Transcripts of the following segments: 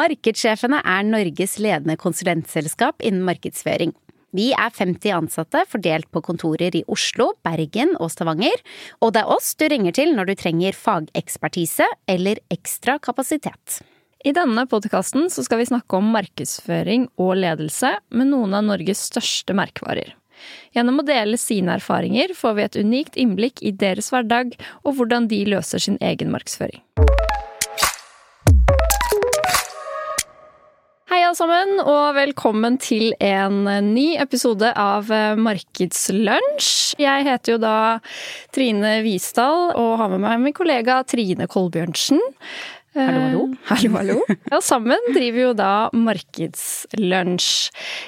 Markedssjefene er Norges ledende konsulentselskap innen markedsføring. Vi er 50 ansatte fordelt på kontorer i Oslo, Bergen og Stavanger, og det er oss du ringer til når du trenger fagekspertise eller ekstra kapasitet. I denne podkasten skal vi snakke om markedsføring og ledelse med noen av Norges største merkevarer. Gjennom å dele sine erfaringer får vi et unikt innblikk i deres hverdag og hvordan de løser sin egen markedsføring. Hei alle sammen, og velkommen til en ny episode av Markedslunsj. Jeg heter jo da Trine Visdal og har med meg min kollega Trine Kolbjørnsen. Hallo, hallo. Eh, hallo, hallo. Ja, sammen driver jo da Markedslunsj.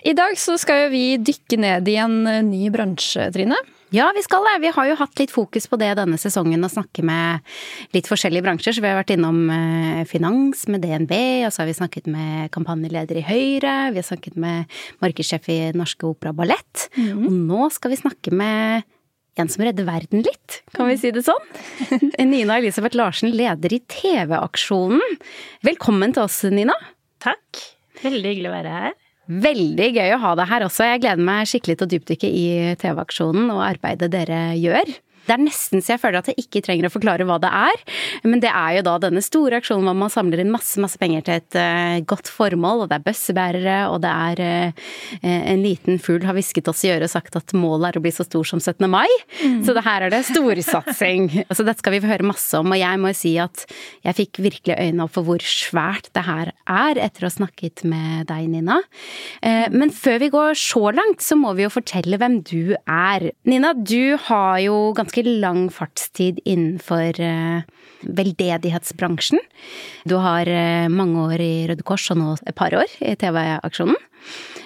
I dag så skal jo vi dykke ned i en ny bransje, Trine. Ja, vi skal det. Vi har jo hatt litt fokus på det denne sesongen, å snakke med litt forskjellige bransjer. Så vi har vært innom eh, finans med DNB, og så har vi snakket med kampanjeleder i Høyre. Vi har snakket med markedssjef i Norske Opera Ballett. Mm. Og nå skal vi snakke med en som redder verden litt, kan vi si det sånn? Nina Elisabeth Larsen, leder i TV-aksjonen. Velkommen til oss, Nina. Takk. Veldig hyggelig å være her. Veldig gøy å ha deg her også. Jeg gleder meg skikkelig til å dypdykke i TV-aksjonen og arbeidet dere gjør. Det er nesten så jeg føler at jeg ikke trenger å forklare hva det er. Men det er jo da denne store aksjonen hvor man samler inn masse, masse penger til et uh, godt formål. Og det er bøssebærere, og det er uh, en liten fugl har hvisket oss i øret og sagt at målet er å bli så stor som 17. mai. Mm. Så det her er det storsatsing. så dette skal vi få høre masse om. Og jeg må jo si at jeg fikk virkelig øynene opp for hvor svært det her er etter å ha snakket med deg, Nina. Uh, men før vi går så langt, så må vi jo fortelle hvem du er. Nina, du har jo ganske ganske lang fartstid innenfor eh, veldedighetsbransjen. Du har eh, mange år i Røde Kors og nå et par år i TV-aksjonen.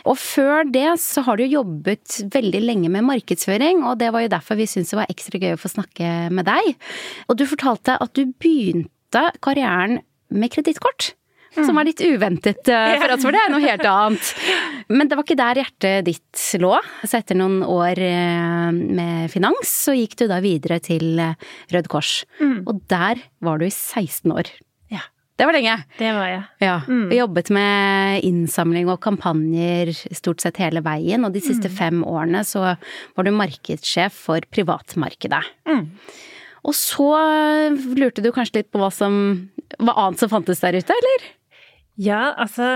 Og før det så har du jobbet veldig lenge med markedsføring, og det var jo derfor vi syntes det var ekstra gøy å få snakke med deg. Og du fortalte at du begynte karrieren med kredittkort som var litt uventet eh, for oss, for det er noe helt annet. Men det var ikke der hjertet ditt lå. Så etter noen år eh, med finans, så gikk du da videre til Rød Røde Kors. Mm. Og der var du i 16 år. Ja. Det var lenge. Det var jeg. Ja. Mm. Jobbet med innsamling og kampanjer stort sett hele veien, og de siste mm. fem årene så var du markedssjef for privatmarkedet. Mm. Og så lurte du kanskje litt på hva som hva annet som fantes der ute, eller? Ja, altså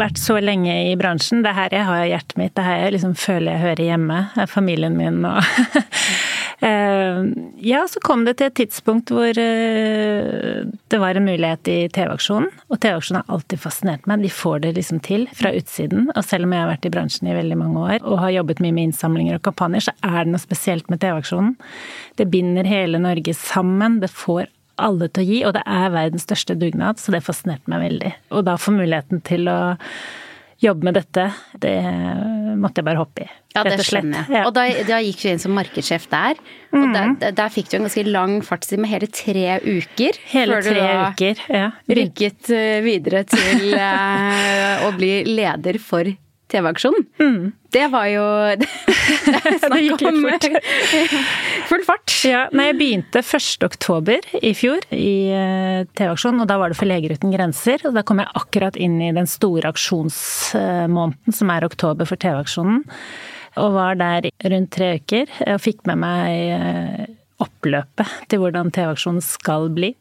vært så lenge i bransjen. Det er her jeg har hjertet mitt. Det er her jeg liksom føler jeg hører hjemme. Familien min og eh, Ja, så kom det til et tidspunkt hvor eh, det var en mulighet i TV-aksjonen. Og TV-aksjonen har alltid fascinert meg. De får det liksom til fra utsiden. Og selv om jeg har vært i bransjen i veldig mange år og har jobbet mye med innsamlinger og kampanjer, så er det noe spesielt med TV-aksjonen. Det binder hele Norge sammen. Det får alle til å gi, og det er verdens største dugnad, så det fascinerte meg veldig. Og da få muligheten til å jobbe med dette, det måtte jeg bare hoppe i. Ja, det skjønner jeg. Ja. Og da, da, gikk du inn som markedssjef der. Og mm. der, der, fikk du en ganske lang fartstid med hele tre uker. Hele tre uker, ja. Rykket eh, videre til uh, å bli leder for TV-aksjonen. Mm. Det var jo Det gikk litt fort. Full fart. Ja, nei, jeg begynte 1. oktober i fjor i eh, TV-aksjonen, og da var det for Leger uten grenser. Og da kom jeg akkurat inn i den store aksjonsmåneden som er oktober for TV-aksjonen. Og var der rundt tre uker og fikk med meg eh, oppløpet til hvordan TV-aksjonen skal bli.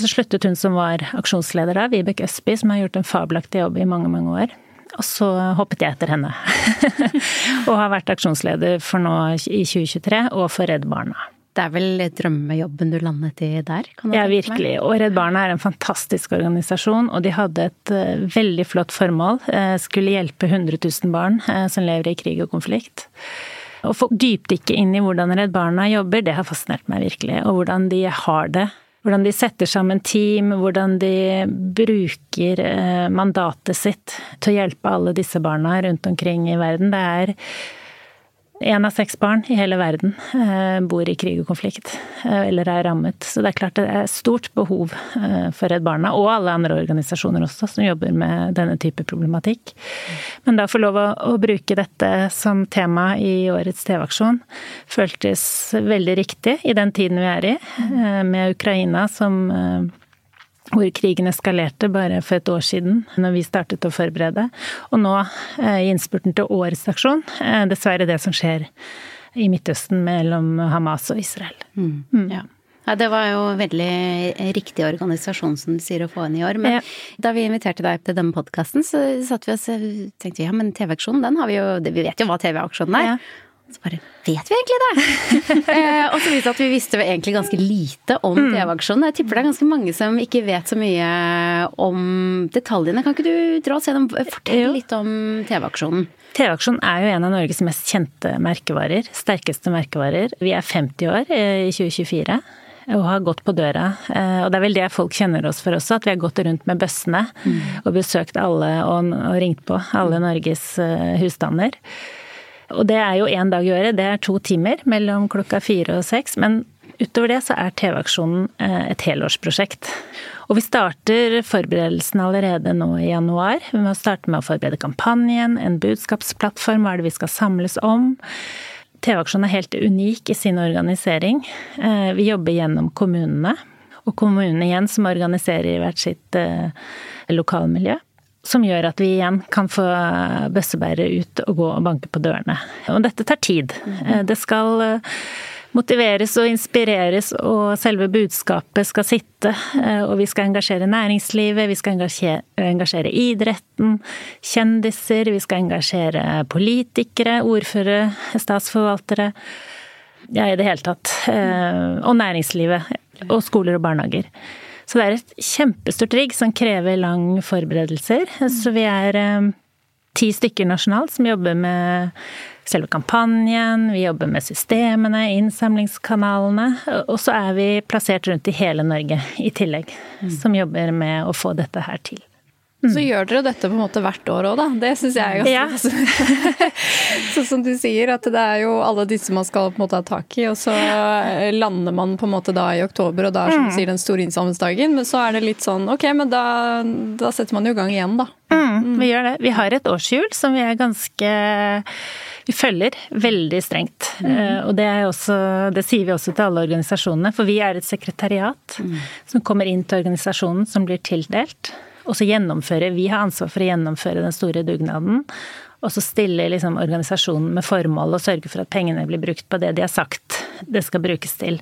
Så sluttet hun som var aksjonsleder da, Vibeke Østby, som har gjort en fabelaktig jobb i mange, mange år. Og så hoppet jeg etter henne. og har vært aksjonsleder for nå i 2023, og for Redd Barna. Det er vel drømmejobben du landet i der? ja, virkelig. Og Redd Barna er en fantastisk organisasjon, og de hadde et uh, veldig flott formål. Uh, skulle hjelpe 100 000 barn uh, som lever i krig og konflikt. Å få dypdykke inn i hvordan Redd Barna jobber, det har fascinert meg virkelig. Og hvordan de har det hvordan de setter sammen team, hvordan de bruker eh, mandatet sitt til å hjelpe alle disse barna rundt omkring i verden. Det er Én av seks barn i hele verden eh, bor i krig og konflikt, eh, eller er rammet. Så det er klart det er stort behov for Redd Barna, og alle andre organisasjoner også, som jobber med denne type problematikk. Men da å få lov å bruke dette som tema i årets TV-aksjon føltes veldig riktig i den tiden vi er i, med Ukraina som hvor krigen eskalerte bare for et år siden, når vi startet å forberede. Og nå, i innspurten til årets aksjon, dessverre det som skjer i Midtøsten mellom Hamas og Israel. Mm. Mm. Ja. Ja, det var jo veldig riktig organisasjon som du sier å få inn i år. Men ja. da vi inviterte deg til denne podkasten, så satt vi oss, tenkte ja, men TV-aksjonen, den har vi jo Vi vet jo hva TV-aksjonen er. Ja. Så bare Vet vi egentlig det? eh, og så viste det at vi visste egentlig ganske lite om mm. TV-aksjonen. Jeg tipper det er ganske mange som ikke vet så mye om detaljene. Kan ikke du dra oss gjennom Fortell litt om TV-aksjonen. TV-aksjonen er jo en av Norges mest kjente merkevarer. Sterkeste merkevarer. Vi er 50 år eh, i 2024 og har gått på døra. Eh, og det er vel det folk kjenner oss for også, at vi har gått rundt med bøssene mm. og besøkt alle og, og ringt på alle Norges eh, husstander. Og det er jo én dag i året, det er to timer mellom klokka fire og seks. Men utover det så er TV-aksjonen eh, et helårsprosjekt. Og vi starter forberedelsen allerede nå i januar. Vi må starte med å forberede kampanjen, en budskapsplattform, hva er det vi skal samles om. TV-aksjonen er helt unik i sin organisering. Eh, vi jobber gjennom kommunene. Og kommunene igjen som organiserer i hvert sitt eh, lokalmiljø som gjør at vi igjen kan få bøssebærere ut og gå og banke på dørene. Og dette tar tid. Mhm. Det skal eh, motiveres og inspireres, og selve budskapet skal sitte. Eh, og vi skal engasjere næringslivet, vi skal engasjere, engasjere idretten, kjendiser, vi skal engasjere politikere, ordførere, statsforvaltere. Ja, i det hele tatt. Eh, og næringslivet. Og skoler og barnehager. Så det er et kjempestort rigg som krever lang forberedelser. Så vi er eh, ti stykker nasjonalt som jobber med selve kampanjen, vi jobber med systemene, innsamlingskanalene. Og så er vi plassert rundt i hele Norge i tillegg, som jobber med å få dette her til. Så mm. gjør dere dette på en måte hvert år òg, da. Det syns jeg er ganske ja. Sånn som du sier, at det er jo alle disse man skal på en måte ha tak i, og så eh, lander man på en måte da i oktober, og da er som du mm. sier den store innsamlingsdagen. Men så er det litt sånn ok, men da, da setter man jo i gang igjen, da. Mm, vi gjør det. Vi har et årshjul som vi er ganske vi følger veldig strengt. Mm. Uh, og det, også, det, sier vi også til alle organisasjonene, for vi er et sekretariat mm. som kommer inn til organisasjonen som blir tildelt og så gjennomføre Vi har ansvar for å gjennomføre den store dugnaden. Og så stiller liksom organisasjonen med formål å sørge for at pengene blir brukt på det de har sagt det skal brukes til.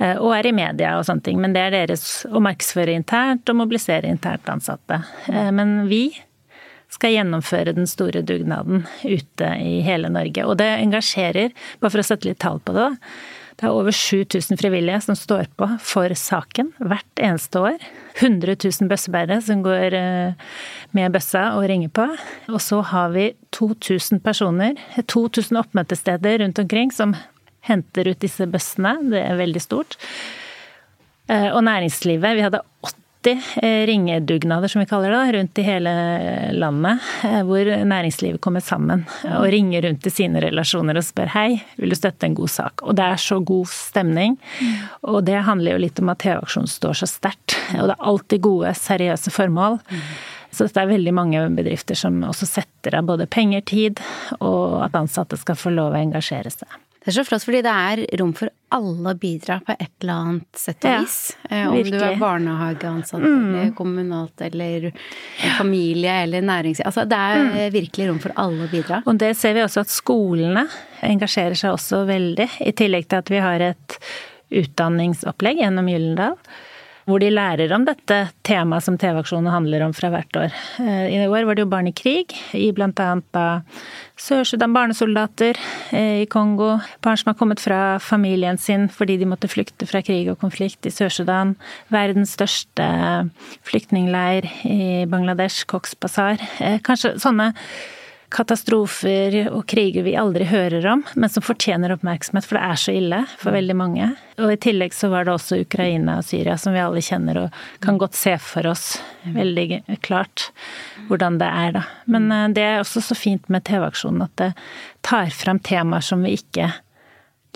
Eh, og er i media og sånne ting. Men det er deres å markedsføre internt og mobilisere internt ansatte. Eh, men vi skal gjennomføre den store dugnaden ute i hele Norge. Og det engasjerer, bare for å sette litt tall på det, da det er over 7000 frivillige som står på for saken hvert eneste år. 100 000 bøssebærere som går eh, med bøssa og ringer på. Og så har vi 2000 personer, 2000 oppmøtesteder rundt omkring som henter ut disse bøssene. Det er veldig stort. Eh, og næringslivet. Vi hadde 80 80 eh, ringedugnader, som vi kaller det, rundt i hele landet. Eh, hvor næringslivet kommer sammen og ringer rundt til sine relasjoner og spør hei, vil du støtte en god sak? Og det er så god stemning. Og det handler jo litt om at TV-aksjonen står så sterkt. Og det er alltid gode, seriøse formål. Så dette er veldig mange bedrifter som også setter av både penger, tid, og at ansatte skal få lov å engasjere seg. Det er så flott, fordi det er rom for alle å bidra på et eller annet sett og vis. Ja, Om virkelig. du er barnehageansatt mm. eller kommunalt eller familie eller næringsliv. Altså det er mm. virkelig rom for alle å bidra. Og det ser vi også at skolene engasjerer seg også veldig. I tillegg til at vi har et utdanningsopplegg gjennom Gyllendal hvor de lærer om dette temaet som TV-aksjonen handler om fra hvert år. Eh, I år var det jo barn i krig, i blant annet da Sør-Sudan, barnesoldater eh, i Kongo. Barn som har kommet fra familien sin fordi de måtte flykte fra krig og konflikt i Sør-Sudan. Verdens største flyktningleir i Bangladesh, Cox Bazar. Eh, kanskje sånne katastrofer og kriger vi aldri hører om, men som fortjener oppmerksomhet, for det er så ille for veldig mange. Og i tillegg så var det også Ukraina og Syria, som vi alle kjenner og kan godt se for oss veldig klart hvordan det er, da. Men eh, det er også så fint med TV-aksjonen at det tar fram temaer som vi ikke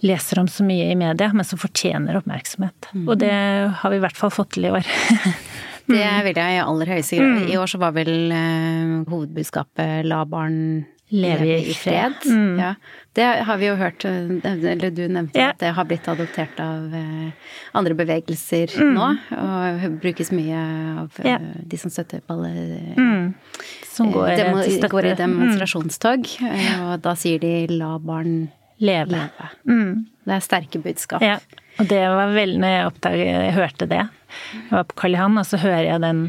leser om så mye i media, men som fortjener oppmerksomhet. Og det har vi i hvert fall fått til i år. Det vil jeg i aller høyeste grad. Mm. I år så var vel uh, hovedbudskapet 'la barn Leve i fred. Mm. Ja. Det har vi jo hørt, eller du nevnte yeah. at det har blitt adoptert av andre bevegelser mm. nå. Og brukes mye av ja. de som støtter på alle mm. Som går, demo, går i demonstrasjonstog. Og da sier de 'la barn leve'. leve. Mm. Det er sterke budskap. Ja. Og det var veldig Når jeg oppdaget Jeg hørte det. Jeg var på Karl Johan, og så hører jeg den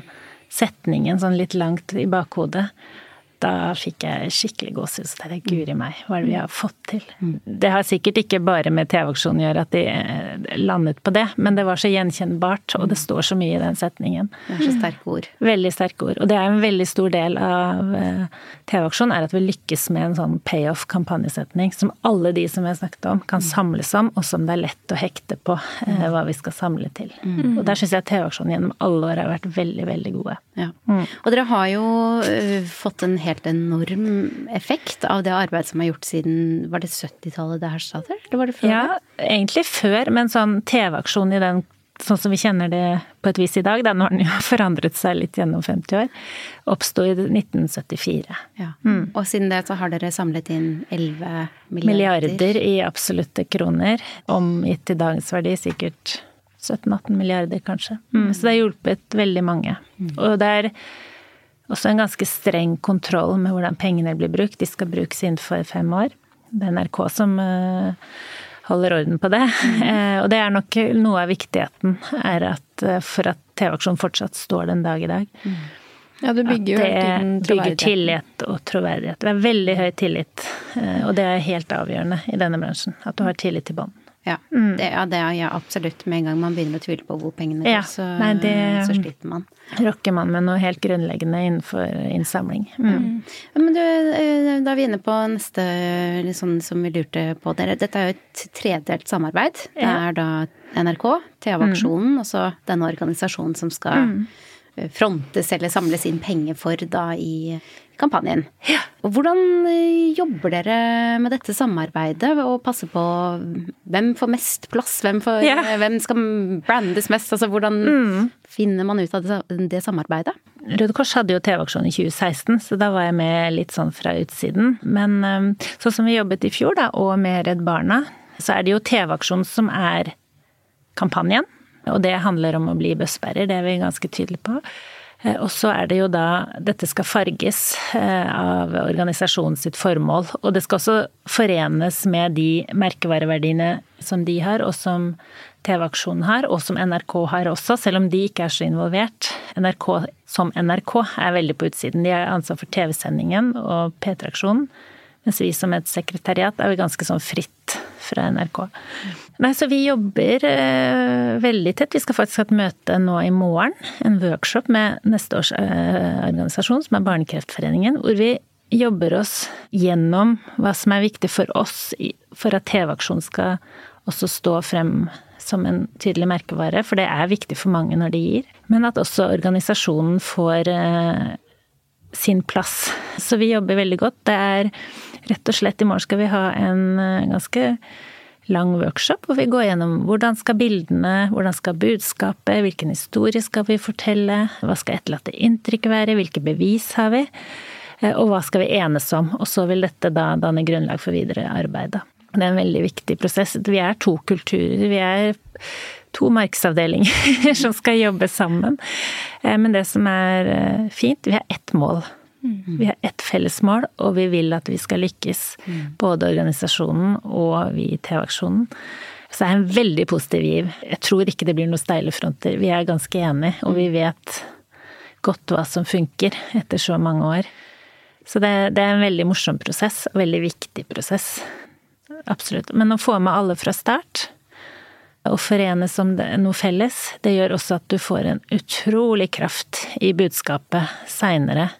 setningen sånn litt langt i bakhodet da fikk jeg skikkelig gåsehud. Så tenkte jeg guri meg, hva er det vi har fått til? Det har sikkert ikke bare med TV-aksjonen å gjøre at de eh, landet på det, men det var så gjenkjennbart, og det står så mye i den setningen. Det er så sterke ord. Veldig sterke ord. Og det er en veldig stor del av eh, TV-aksjonen, er at vi lykkes med en sånn payoff-kampanjesetning som alle de som har snakket om, kan samles om, og som det er lett å hekte på eh, hva vi skal samle til. Mm. Og der syns jeg TV-aksjonen gjennom alle år har vært veldig, veldig gode. Ja. Mm. Og dere har jo fått en helt enorm effekt av det arbeidet som er gjort siden Var det 70-tallet det her startet, eller var det før? Ja, egentlig før, men sånn TV-aksjon i den sånn som vi kjenner det på et vis i dag, da nå har den jo forandret seg litt gjennom 50 år, oppsto i 1974. Ja. Mm. Og siden det så har dere samlet inn 11 milliarder Milliarder i absolutte kroner. Omgitt i dagens verdi sikkert 17-18 milliarder, kanskje. Mm. Så det har hjulpet veldig mange. Mm. Og det er også en ganske streng kontroll med hvordan pengene blir brukt. De skal brukes innenfor fem år. Det er NRK som eh, holder orden på det. Mm. Og det er nok noe av viktigheten, er at eh, for at TV-aksjonen fortsatt står den dag i dag. Mm. Ja, det bygger jo det bygger tillit og troverdighet. Det er veldig høy tillit, og det er helt avgjørende i denne bransjen. At du har tillit til bånd. Ja, mm. det, ja, det er ja, absolutt. Med en gang man begynner å tvile på hvor pengene går, ja. så, Nei, det, så, sliter man. Rokker man med noe helt grunnleggende innenfor innsamling. Mm. mm. Men du, eh, da er vi inne på neste liksom, som vi lurte på dere. Dette er jo et tredelt samarbeid. Det er da NRK, TV-aksjonen, mm. og så denne organisasjonen som skal mm. frontes eller samles inn penger for da i kampanjen. Ja. Hvordan eh, jobber dere med dette samarbeidet og passer på hvem får mest plass, hvem, får, ja. hvem skal brandes mest? Altså hvordan mm. finner man ut av det, det samarbeidet? Røde Kors hadde jo TV-aksjon i 2016, så da var jeg med litt sånn fra utsiden. Men eh, sånn som vi jobbet i fjor, da, og med Redd Barna, så er det jo TV-aksjon som er kampanjen. Og det handler om å bli bøssbærer, det er vi ganske tydelige på. Eh, og så er det jo da Dette skal farges eh, av organisasjonen sitt formål. Og det skal også forenes med de merkevareverdiene som de har, og som TV-aksjonen har, og som NRK har også, selv om de ikke er så involvert. NRK som NRK er veldig på utsiden. De har ansvar for TV-sendingen og P3-aksjonen. Mens vi som et sekretariat er jo ganske sånn fritt fra NRK. Nei, så vi jobber eh, veldig tett. Vi skal faktisk ha et møte nå i morgen. En workshop med neste års eh, organisasjon, som er Barnekreftforeningen. Hvor vi jobber oss gjennom hva som er viktig for oss for at TV-aksjon skal også stå frem som en tydelig merkevare, for det er viktig for mange når de gir. Men at også organisasjonen får eh, sin plass. Så vi jobber veldig godt. Det er Rett og slett i morgen skal vi ha en eh, ganske lang workshop hvor vi går gjennom hvordan skal bildene, hvordan skal budskapet, hvilken historie skal vi fortelle, hva skal etterlatte inntrykk være, hvilke bevis har vi, eh, og hva skal vi enes om. Og så vil dette da danne grunnlag for videre arbeid. Det er en veldig viktig prosess. Vi er to kulturer. Vi er to markedsavdelinger som skal jobbe sammen. Eh, men det som er fint, vi har ett mål. Mm. Vi har ett felles mål, og vi vil at vi skal lykkes. Mm. Både organisasjonen og vi i TV-aksjonen. Så det er en veldig positiv giv. Jeg tror ikke det blir noen steile fronter. Vi er ganske enige, og vi vet godt hva som funker etter så mange år. Så det, det er en veldig morsom prosess, og veldig viktig prosess. Absolutt. Men å få med alle fra start, og forenes om noe felles, det gjør også at du får en utrolig kraft i budskapet seinere.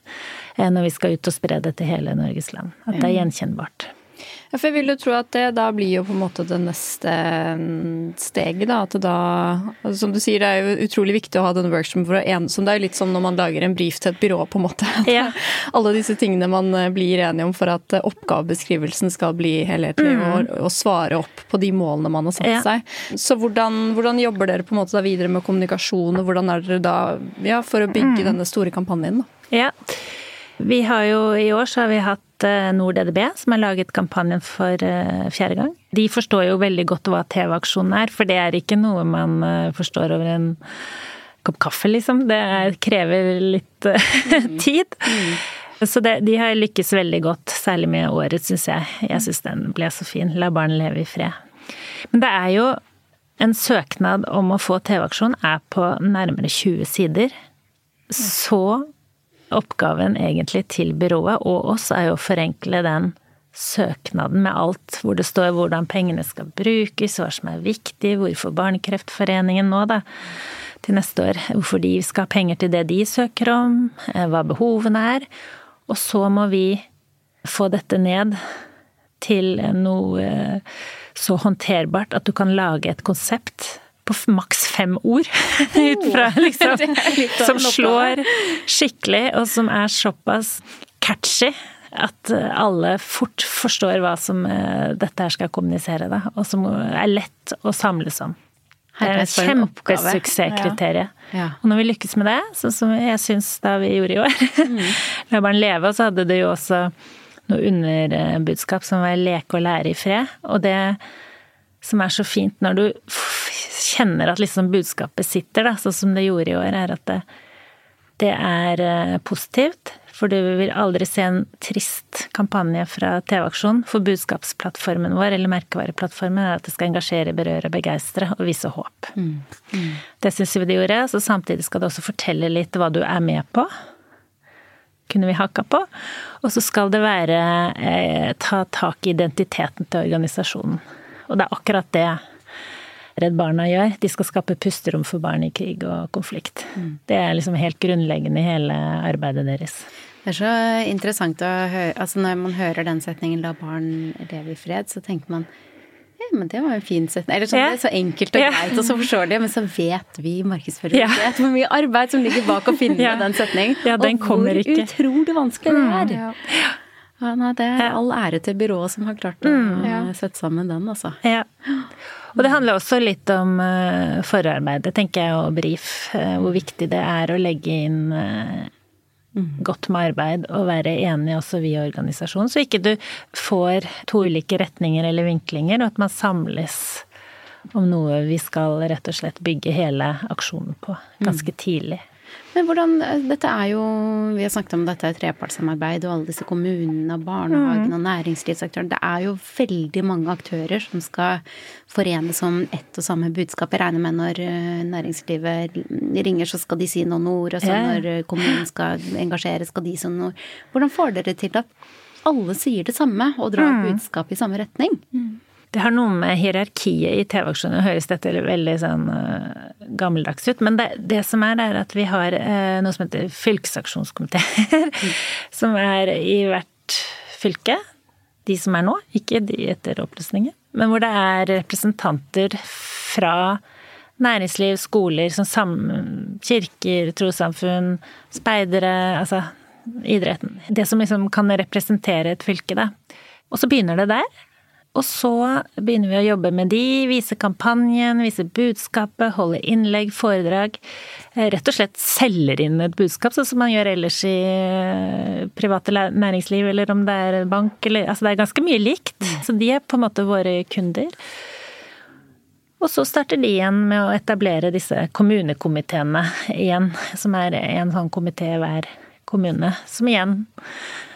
Eh, når vi skal ut og spre det til hele Norges land. At det er gjenkjennbart. Ja, for jeg vil jo tro at det da blir jo på en måte det neste mm, steget, da. At det da altså Som du sier, det er jo utrolig viktig å ha denne workshopen for å enes om. Det er jo litt som når man lager en brief til et byrå, på en måte. Ja. Alle disse tingene man eh, blir enige om for at eh, oppgavebeskrivelsen skal bli helhetlig mm. og, og, svare opp på de målene man har satt ja. seg. Så hvordan, hvordan, jobber dere på en måte da videre med kommunikasjon, og hvordan er dere da ja, for å bygge mm. denne store kampanjen? da? Ja. Vi har jo i år så har vi hatt at eh, Nord EDB, som har laget kampanjen for eh, fjerde gang, de forstår jo veldig godt hva TV-aksjonen er, for det er ikke noe man eh, forstår over en kopp kaffe, liksom. Det krever litt tid. Så det, de har lykkes veldig godt, særlig med året, syns jeg. Jeg syns den ble så fin. La barn leve i fred. Men det er jo en søknad om å få TV-aksjon er på nærmere 20 sider. Så oppgaven egentlig til byrået og oss er jo å forenkle den søknaden med alt, hvor det står hvordan pengene skal brukes, hva som er viktig, hvorfor Barnekreftforeningen nå, da, til neste år, hvorfor de skal ha penger til det de søker om, eh, hva behovene er. Og så må vi få dette ned til noe eh, så håndterbart at du kan lage et konsept på maks fem ord. Ut fra liksom Som slår skikkelig, og som er såpass catchy at alle fort forstår hva som eh, dette her skal kommunisere, da. Og som er lett å samles om. Det er et kjempesuksesskriterium. Ja. Ja. Og når vi lykkes med det, sånn som jeg syns da vi gjorde i år mm. La barn leve, og så hadde det jo også noe underbudskap som var leke og lære i fred. Og det som er så fint når du kjenner at liksom budskapet sitter, da, sånn som det gjorde i år, er at det, det er eh, positivt. For du vil aldri se en trist kampanje fra TV-aksjonen. For budskapsplattformen vår, eller merkevareplattformen, er at det skal engasjere, berøre, begeistre og vise håp. Mm. Mm. Det syns vi det gjorde. Så samtidig skal det også fortelle litt hva du er med på. Kunne vi haka på. Og så skal det være eh, ta tak i identiteten til organisasjonen. Og det er akkurat det Redd Barna gjør. De skal skape pusterom for barn i krig og konflikt. Mm. Det er liksom helt grunnleggende i hele arbeidet deres. Det er så interessant å høre Altså når man hører den setningen 'la barn leve i fred', så tenker man ja, men det var en fin setning. Eller sånn, ja. det er så enkelt og greit, og så forstår de, men så vet vi markedsførere ja. vet hvor mye arbeid som ligger bak å finne ja. den setningen. Ja, den og hvor ikke. utrolig vanskelig det er. Mm. Ja, nei, det er all ære til byrået som har klart å mm. sette sammen den, altså. Ja. Og det handler også litt om uh, forarbeidet, tenker jeg, og brief. Uh, hvor viktig det er å legge inn uh, godt med arbeid og være enig også vi i organisasjonen, så ikke du får to ulike retninger eller vinklinger, og at man samles om noe vi skal rett og slett bygge hele aksjonen på ganske mm. tidlig. Men hvordan Dette er jo Vi har snakket om dette er trepartssamarbeid og alle disse kommunene og barnehagene mm. og næringslivsaktørene. Det er jo veldig mange aktører som skal forenes om ett og samme budskap. Jeg regner med når eh, næringslivet ringer, så skal de si noen ord. Og så når eh, kommunen skal engasjere, skal de si noen ord. Hvordan får dere til at alle sier det samme og drar mm. budskapet i samme retning? Mm. Det har noe med hierarkiet i TV-aksjonen høres dette veldig sånn uh, gammeldags ut. Men det, det, som er, er at vi har uh, noe som heter fylkesaksjonskomiteer. Mm. som er i hvert fylke. De som er nå, ikke de etter oppløsningen. Men hvor det er representanter fra næringsliv, skoler, som sam kirker, trossamfunn, speidere, altså idretten. Det som liksom kan representere et fylke, da. Og så begynner det der. Og så begynner vi å jobbe med de, vise kampanjen, vise budskapet, holde innlegg, foredrag. Eh, rett og slett selger inn et budskap, sånn som man gjør ellers i eh, private næringsliv, eller om det er bank, eller Altså det er ganske mye likt. Mm. Så de er på en måte våre kunder. Og så starter de igjen med å etablere disse kommunekomiteene igjen, som er en sånn komité hver kommune, som igjen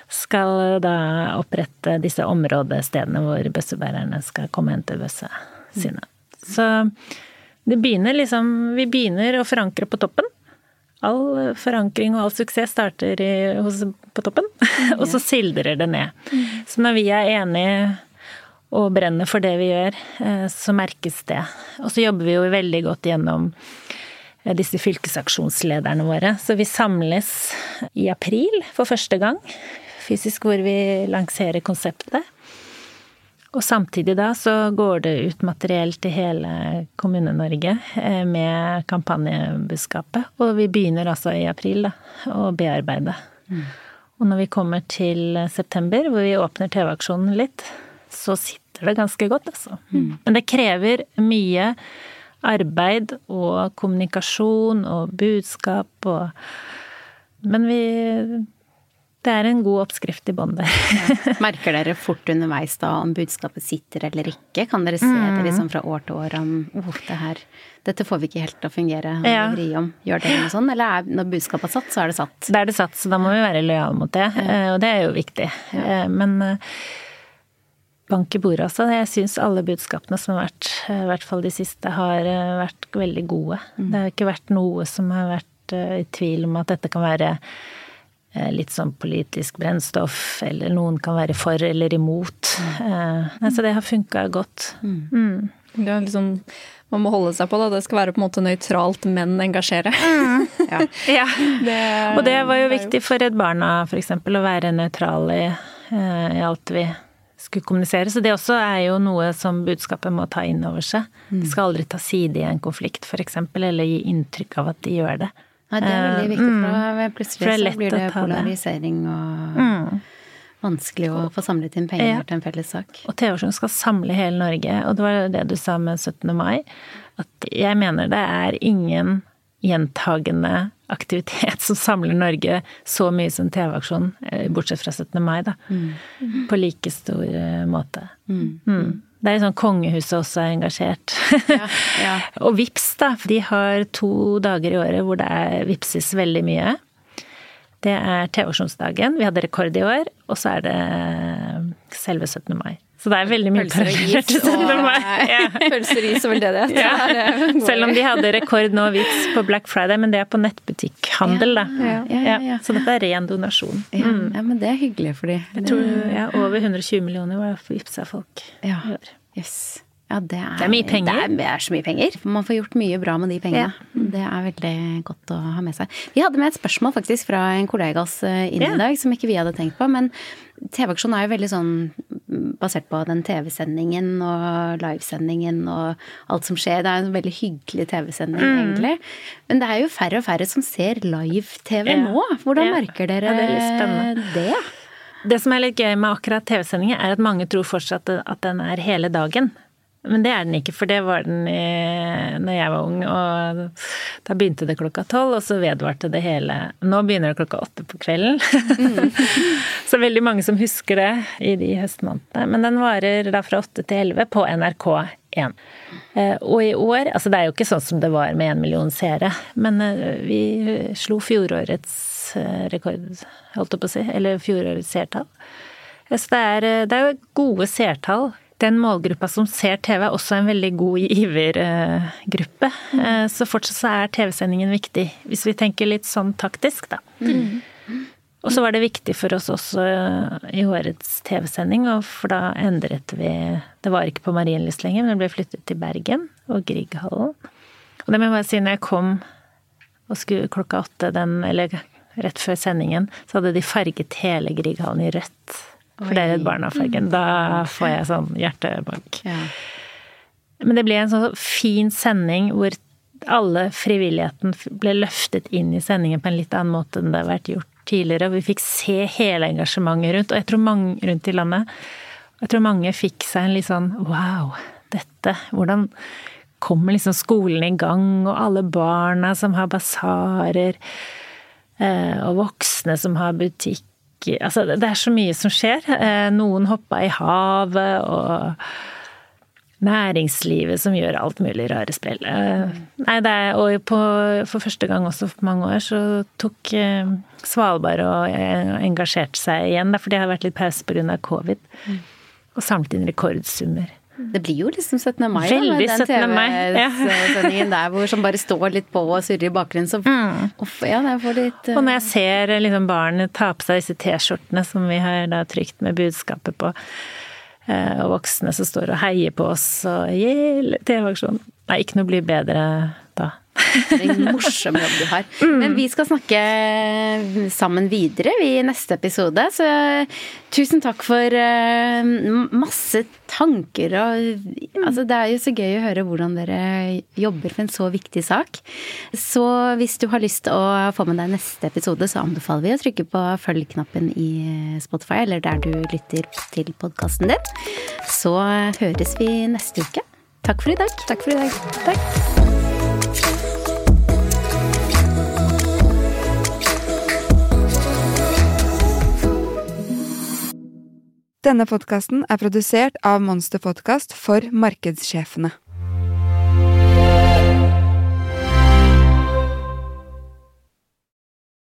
skal da opprette disse områdestedene hvor bøssebærerne skal komme og hente bøssene sine. Så det begynner liksom Vi begynner å forankre på toppen. All forankring og all suksess starter i, hos, på toppen, og så sildrer det ned. Så når vi er enige og brenner for det vi gjør, eh, så merkes det. Og så jobber vi jo veldig godt gjennom eh, disse fylkesaksjonslederne våre. Så vi samles i april for første gang fysisk, hvor vi lanserer konseptet. Og samtidig da så går det ut materiell til hele Kommune-Norge eh, med kampanjebudskapet. Og vi begynner altså i april da, å bearbeide. Mm. Og når vi kommer til september, hvor vi åpner TV-aksjonen litt, så sitter det ganske godt, altså. Mm. Men det krever mye arbeid og kommunikasjon og budskap og Men vi det er en god oppskrift i bånn der. ja. Merker dere fort underveis da om budskapet sitter eller ikke? Kan dere se det liksom fra år til år om oh, det her, dette får vi ikke helt til å fungere, ja. vri om. Gjør det noe sånn? Eller er, når budskapet er satt, så er det satt? Da er det satt, så da må vi være lojale mot det. Ja. Og det er jo viktig. Ja. Men bank i bordet også. Jeg syns alle budskapene som har vært, i hvert fall de siste, har vært veldig gode. Mm. Det har ikke vært noe som har vært i tvil om at dette kan være Eh, litt sånn politisk brennstoff, eller noen kan være for eller imot. Mm. Så det har funka godt. Mm. Mm. Det er liksom man må holde seg på, da. Det skal være på en måte nøytralt, men engasjere. Mm. ja. ja. Det, og det var jo viktig for Redd Barna, f.eks., å være nøytrale i, eh, i, alt vi skulle kommunisere. Så det også er jo noe som budskapet må ta inn over seg. Mm. De skal aldri ta side i en konflikt, f.eks., eller gi inntrykk av at de gjør det. Nei, det er veldig viktig, for mm. plutselig for så blir det polarisering og mm. vanskelig å få samlet inn penger ja. til en felles sak. Og TV-aksjonen skal samle hele Norge, og det var det du sa med 17. mai. At jeg mener det er ingen gjentagende aktivitet som samler Norge så mye som TV-aksjon, eh, bortsett fra 17. mai, da. Mm. På like stor eh, måte. Mm. Det er sånn kongehuset også er engasjert. Ja, ja. og VIPS da, de har to dager i året hvor det er vipses veldig mye. Det er TV-aksjonsdagen, vi hadde rekord i år, og så er det selve 17. mai. Så det er veldig mye paralleller til 17. mai. Ja. Pølser i is og veldedighet. Ja. Selv om de hadde rekord nå VIPS på Black Friday, men det er på nettbutikkhandel, da. Ja. Så dette er ren donasjon. Mm. Ja, men det er hyggelig for de. Jeg tror ja, over 120 millioner var vippsa folk i år. Yes. Ja, det er, det er, mye penger. Det er, så mye penger. Man får gjort mye bra med de pengene. Ja. Det er veldig godt å ha med seg. Vi hadde med et spørsmål faktisk fra en kollega oss eh, inn ja. i dag, som ikke vi hadde tenkt på. Men TV-aksjonen er jo veldig sånn basert på den TV-sendingen og livesendingen og alt som skjer. Det er en veldig hyggelig TV-sending, mm. egentlig. Men det er jo færre og færre som ser live-TV ja. nå. Hvordan merker dere det? det? Det som er litt gøy med akkurat TV-sendinger, er at mange tror fortsatt at den er hele dagen. Men det er den ikke, for det var den i, når jeg var ung. Og da begynte det klokka tolv, og så vedvarte det hele Nå begynner det klokka åtte på kvelden. Mm. så veldig mange som husker det i de høstmånedene. Men den varer da fra åtte til elleve på NRK1. Eh, og i år Altså det er jo ikke sånn som det var med én million seere, men eh, vi slo fjorårets eh, rekord, holdt jeg på å si. Eller fjorårets seertall. Så det er, det er jo gode seertall den målgruppa som ser TV, er også en veldig god givergruppe. Mm. Så fortsatt så er TV-sendingen viktig, hvis vi tenker litt sånn taktisk, da. Mm. Og så var det viktig for oss også i årets TV-sending, for da endret vi Det var ikke på Marienlyst lenger, men det ble flyttet til Bergen og Grieghallen. Og det må jeg bare si, når jeg kom og skulle klokka åtte den, eller rett før sendingen, så hadde de farget hele Grieghallen i rødt. For det er Redd Barna-fargen. Da får jeg sånn hjertebank. Ja. Men det ble en sånn fin sending hvor alle frivilligheten ble løftet inn i sendingen på en litt annen måte enn det har vært gjort tidligere. Og vi fikk se hele engasjementet rundt, og jeg tror mange rundt i landet Jeg tror mange fikk seg en litt sånn wow, dette Hvordan kommer liksom skolen i gang, og alle barna som har basarer, eh, og voksne som har butikk Altså, det er så mye som skjer. Eh, noen hoppa i havet, og næringslivet som gjør alt mulig rare spill. Eh, nei, det er, og på, for første gang også for mange år så tok eh, Svalbard og engasjerte seg igjen, for det har vært litt pause pga. covid. Mm. Og samlet inn rekordsummer. Det blir jo liksom 17. mai, da, med den TV-sendingen der hvor som bare står litt på og surrer i bakgrunnen. Så mm. uff, ja, jeg får litt uh... Og når jeg ser liksom barn ta på seg disse T-skjortene som vi har da trykt med budskapet på, uh, og voksne som står og heier på oss og yeah, TV-aksjon Nei, ikke noe blir bedre da. En morsom jobb du har. Mm. Men vi skal snakke sammen videre i neste episode, så tusen takk for eh, masse tanker og Altså, det er jo så gøy å høre hvordan dere jobber for en så viktig sak. Så hvis du har lyst til å få med deg neste episode, så anbefaler vi å trykke på følg-knappen i Spotify, eller der du lytter til podkasten din. Så høres vi neste uke. Takk for i dag. Takk for i dag. Takk. Denne podkasten er produsert av Monster Podkast for markedssjefene.